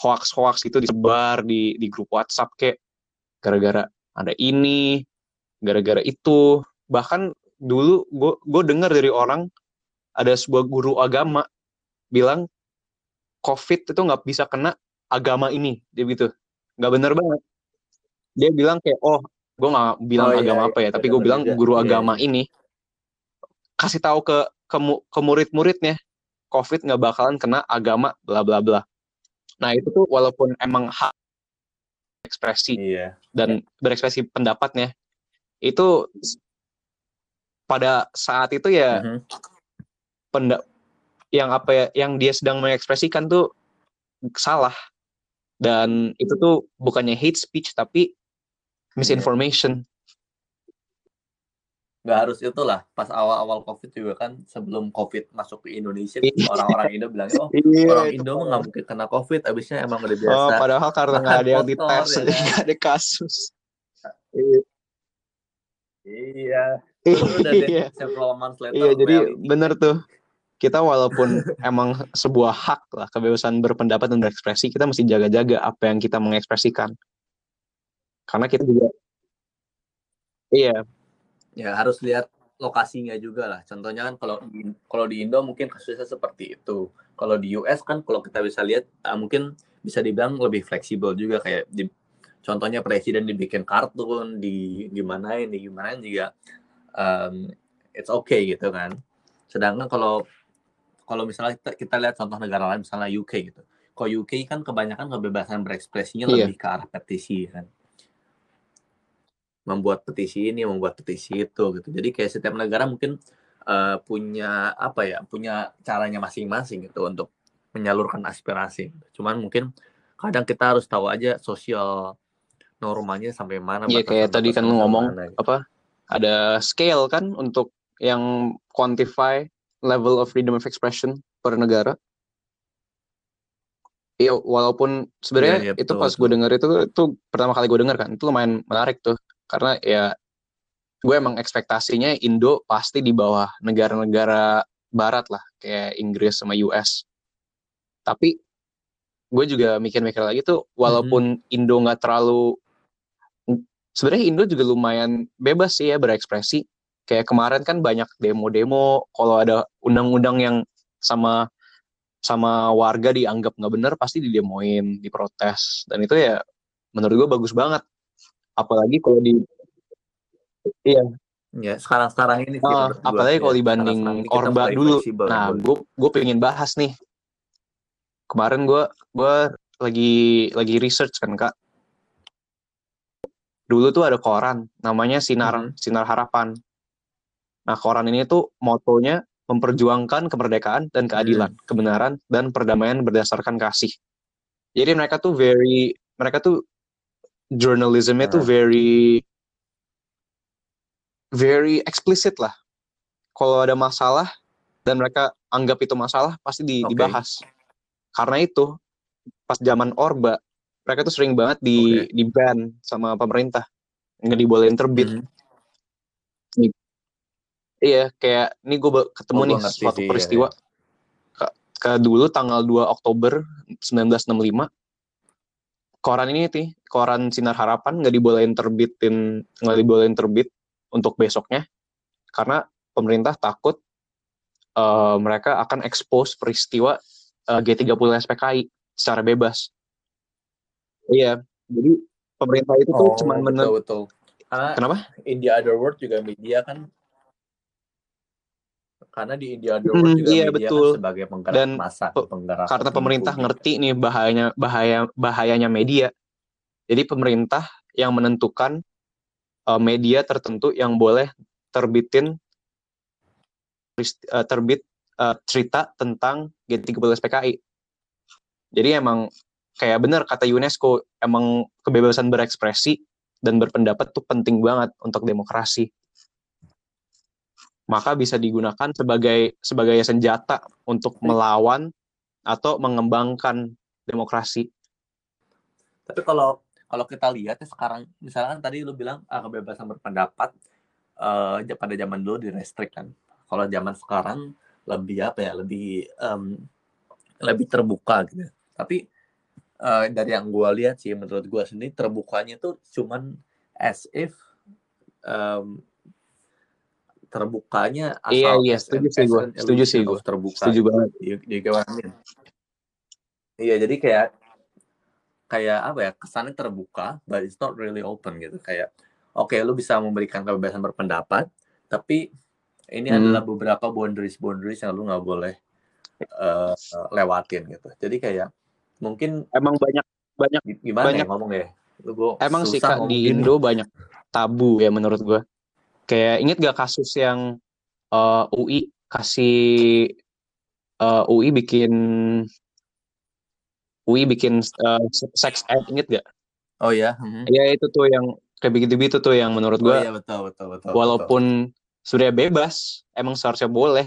eh, hoax hoax itu disebar di di grup WhatsApp kayak gara-gara ada ini gara-gara itu. Bahkan dulu gue gue dengar dari orang ada sebuah guru agama bilang covid itu nggak bisa kena agama ini dia gitu. Nggak bener banget. Dia bilang kayak oh gue nggak bilang oh, iya, agama iya, apa ya tapi gue bilang guru iya, agama iya. ini kasih tahu ke ke, ke murid-muridnya covid nggak bakalan kena agama bla bla bla nah itu tuh walaupun emang hak ekspresi iya. dan berekspresi pendapatnya itu pada saat itu ya mm -hmm. pendak yang apa ya yang dia sedang mengekspresikan tuh salah dan itu tuh bukannya hate speech tapi misinformation nggak harus itulah pas awal-awal covid juga kan sebelum covid masuk ke Indonesia iya. orang-orang Indo bilang oh iya, orang Indo mah nggak mungkin kena covid abisnya emang udah biasa oh, padahal karena nggak ada yang dites ya. nggak ya. ada kasus iya, iya iya. Iya, jadi bener tuh. Kita walaupun emang sebuah hak lah kebebasan berpendapat dan berekspresi, kita mesti jaga-jaga apa yang kita mengekspresikan. Karena kita juga Iya. Ya harus lihat lokasinya juga lah. Contohnya kan kalau kalau di Indo mungkin kasusnya seperti itu. Kalau di US kan kalau kita bisa lihat uh, mungkin bisa dibilang lebih fleksibel juga kayak di, contohnya presiden dibikin kartun di gimana ini gimana juga um, it's okay gitu kan. Sedangkan kalau kalau misalnya kita, kita lihat contoh negara lain misalnya UK gitu. Kalau UK kan kebanyakan kebebasan berekspresinya yeah. lebih ke arah petisi kan. Membuat petisi ini, membuat petisi itu gitu. Jadi kayak setiap negara mungkin uh, punya apa ya, punya caranya masing-masing gitu untuk menyalurkan aspirasi. Cuman mungkin kadang kita harus tahu aja sosial normanya sampai mana. Iya kayak tadi kan ngomong mana, gitu. apa ada scale kan untuk yang quantify level of freedom of expression per negara. Iya, walaupun sebenarnya ya, ya, itu pas gue denger itu itu pertama kali gue denger kan, itu lumayan menarik tuh, karena ya gue emang ekspektasinya Indo pasti di bawah negara-negara Barat lah, kayak Inggris sama US. Tapi gue juga mikir-mikir lagi tuh, walaupun hmm. Indo nggak terlalu sebenarnya Indo juga lumayan bebas sih ya berekspresi. Kayak kemarin kan banyak demo-demo, kalau ada undang-undang yang sama sama warga dianggap nggak benar pasti didemoin, diprotes. Dan itu ya menurut gue bagus banget. Apalagi kalau di iya Ya, sekarang-sekarang ini sih, uh, apalagi kalau ya. dibanding Orba dulu. Nah, gue gue pengen bahas nih. Kemarin gue gue lagi lagi research kan kak dulu tuh ada koran namanya Sinar hmm. Sinar Harapan. Nah, koran ini tuh motonya memperjuangkan kemerdekaan dan keadilan, hmm. kebenaran dan perdamaian berdasarkan kasih. Jadi mereka tuh very mereka tuh journalismnya tuh very very explicit lah. Kalau ada masalah dan mereka anggap itu masalah pasti di, okay. dibahas. Karena itu pas zaman Orba mereka tuh sering banget di okay. di ban sama pemerintah nggak dibolehin terbit hmm. iya kayak ini gue ketemu oh, nih suatu peristiwa ya, ya. Ke, ke dulu tanggal 2 Oktober 1965 koran ini nih koran sinar harapan nggak dibolehin terbitin nggak dibolehin terbit untuk besoknya karena pemerintah takut uh, mereka akan expose peristiwa uh, G30 SPKI secara bebas. Iya, jadi pemerintah itu tuh Oh, cuma betul betul. Karena Kenapa? in the other world juga media kan karena di India Hmm, juga iya, media betul. kan sebagai penggerak Dan massa, pe- penggerak Karena pemerintah publik. ngerti nih bahayanya bahaya bahayanya media. Jadi pemerintah yang menentukan uh, media tertentu yang boleh terbitin uh, terbit uh, cerita tentang G30 SPKI. Jadi emang kayak bener kata UNESCO, emang kebebasan berekspresi dan berpendapat tuh penting banget untuk demokrasi. Maka bisa digunakan sebagai sebagai senjata untuk melawan atau mengembangkan demokrasi. Tapi kalau kalau kita lihat ya sekarang misalkan tadi lu bilang ah, kebebasan berpendapat eh pada zaman dulu direstrik kan. Kalau zaman sekarang lebih apa ya? Lebih em, lebih terbuka gitu. Tapi eh, dari yang gua lihat sih menurut gua sendiri terbukanya tuh cuman as if em, terbukanya asal Iya, iya, setuju sih an Setuju sih of terbuka. Setuju banget. You, you get what I mean? Iya, jadi kayak kayak apa ya kesannya terbuka, but it's not really open gitu. Kayak oke, lu bisa memberikan kebebasan berpendapat, tapi ini Hmm. adalah beberapa boundaries boundaries yang lu nggak boleh eh, lewatin gitu. Jadi kayak mungkin Emang banyak banyak gi- gimana Banyak. ya ngomong ya? Lu gua emang sih kak di. Indo banyak tabu ya menurut gua. Kayak inget gak kasus yang uh, UI kasih uh, UI bikin UI bikin uh, sex ed inget gak? Oh ya. Iya itu tuh yang kayak begitu-begitu tuh yang menurut Oh gua iya betul betul betul. betul. walaupun sudah bebas emang seharusnya boleh.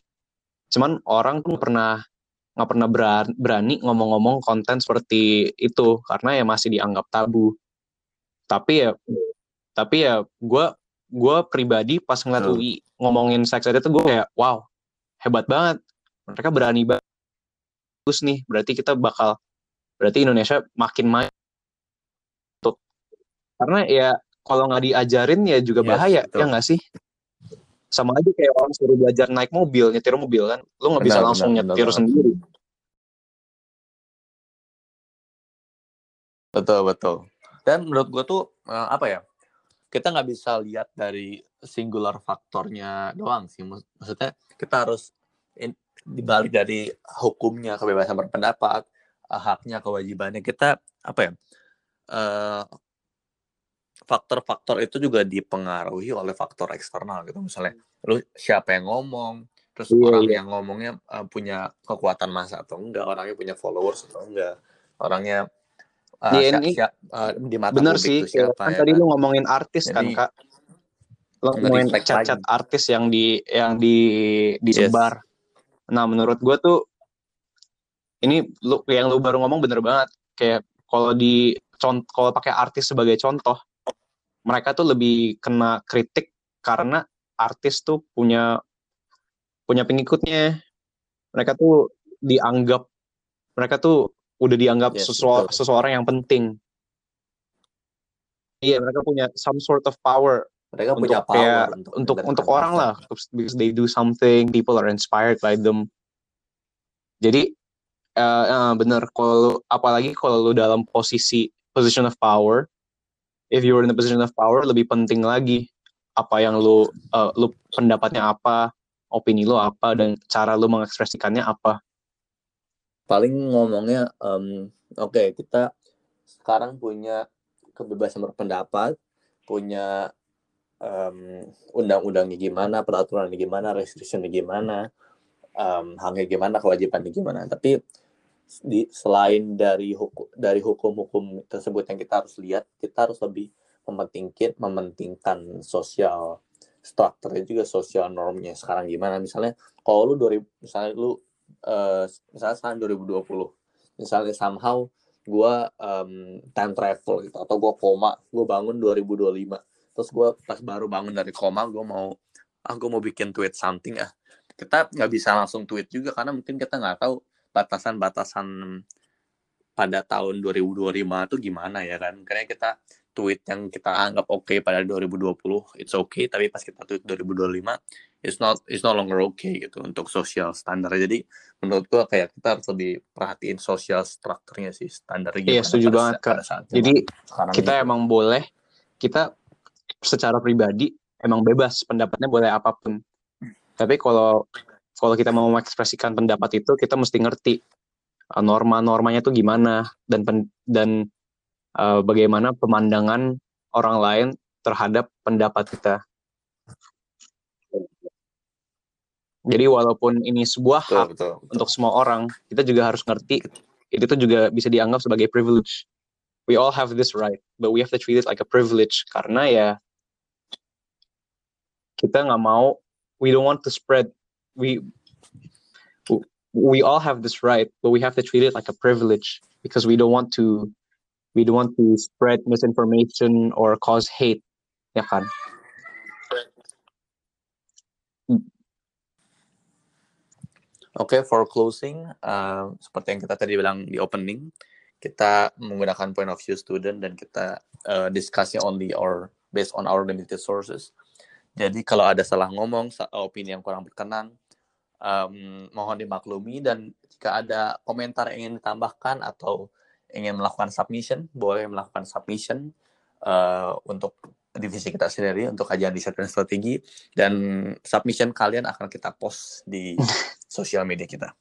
Cuman orang tuh pernah nggak pernah beran- berani ngomong-ngomong konten seperti itu karena ya masih dianggap tabu. Tapi ya tapi ya gue gue pribadi pas ngeliat Betul. UI ngomongin seks itu gue kayak wow hebat banget mereka berani banget terus nih berarti kita bakal berarti Indonesia makin maju untuk karena ya kalau nggak diajarin ya juga Yes, bahaya betul. ya nggak sih sama aja kayak orang suruh belajar naik mobil nyetir mobil kan lu nggak bisa Benar, langsung benar, benar nyetir banget. sendiri Betul betul. Dan menurut gue tuh eh, apa ya? Kita nggak bisa lihat dari singular faktornya doang sih. Maksudnya kita harus in- dibalik dari hukumnya kebebasan berpendapat, eh, haknya, kewajibannya kita apa ya? eh, faktor-faktor itu juga dipengaruhi oleh faktor eksternal gitu. Misalnya lu siapa yang ngomong, terus Iya, orang iya. yang ngomongnya eh, punya kekuatan massa atau enggak, orangnya punya followers atau enggak, orangnya uh, Iya, sia- ini sia- uh, di mata bener publik sih. itu siapa kan ya tadi kan? lu ngomongin artis kan Jadi, kak. Lo ngomongin chat-chat lagi. artis yang di yang di disebar. Nah menurut gue tuh ini lu yang lu baru ngomong bener banget. Kayak kalau di kalau pakai artis sebagai contoh mereka tuh lebih kena kritik karena artis tuh punya punya pengikutnya. Mereka tuh dianggap mereka tuh udah dianggap Yes, sesua- betul. seseorang yang penting. Iya mereka punya some sort of power Mereka untuk punya power kayak untuk untuk untuk orang lah. because they do something people are inspired by them. Jadi eh eh, bener kalau apalagi kalau lu dalam posisi position of power if you're in a position of power lebih penting lagi apa yang lu eh, lu pendapatnya apa opini lu apa dan cara lu mengekspresikannya apa Paling ngomongnya, em, oke kita sekarang punya kebebasan berpendapat, punya em, undang-undangnya gimana, peraturannya gimana, restrictionnya gimana, em, haknya gimana, kewajibannya gimana. Tapi di, selain dari hukum dari hukum-hukum tersebut yang kita harus lihat, kita harus lebih mementingkan mementingkan sosial strukturnya juga sosial normnya sekarang gimana misalnya kalau lu 2000 misalnya lu eh, misalnya sekarang 2020 misalnya somehow gua em, time travel gitu atau gua koma gua bangun 2025 terus gua pas baru bangun dari koma gua mau ah gua mau bikin tweet something ah. Kita nggak bisa langsung tweet juga karena mungkin kita nggak tahu batasan-batasan pada tahun 2025 itu gimana ya kan? Karena kita tweet yang kita anggap oke okay pada 2020 it's okay. Tapi pas kita tweet 2025 it's not it's no longer okay gitu untuk sosial standar jadi menurut gua kayak kita harus lebih perhatiin sosial strukturnya sih standar Iya, setuju pada, banget, Kak. saat Jadi kita ini. emang boleh kita secara pribadi emang bebas pendapatnya boleh apa pun. Tapi kalau kalau kita mau mengekspresikan pendapat itu kita mesti ngerti uh, norma-normanya tuh gimana dan pen- dan uh, bagaimana pemandangan orang lain terhadap pendapat kita. Jadi walaupun ini sebuah betul, hak betul, betul. untuk semua orang, kita juga harus ngerti itu tuh juga bisa dianggap sebagai privilege. We all have this right, but we have to treat it like a privilege karena ya kita nggak mau, we don't want to spread, we we all have this right, but we have to treat it like a privilege because we don't want to we don't want to spread misinformation or cause hate, ya kan? Oke, for closing, uh, seperti yang kita tadi bilang di opening, kita menggunakan point of view student dan kita uh, discussnya only or based on our limited sources. Jadi kalau ada salah ngomong, opini yang kurang berkenan, um, mohon dimaklumi dan jika ada komentar yang ingin ditambahkan atau ingin melakukan submission, boleh melakukan submission uh, untuk divisi kita sendiri untuk kajian riset dan strategi dan submission kalian akan kita post di sosial media kita.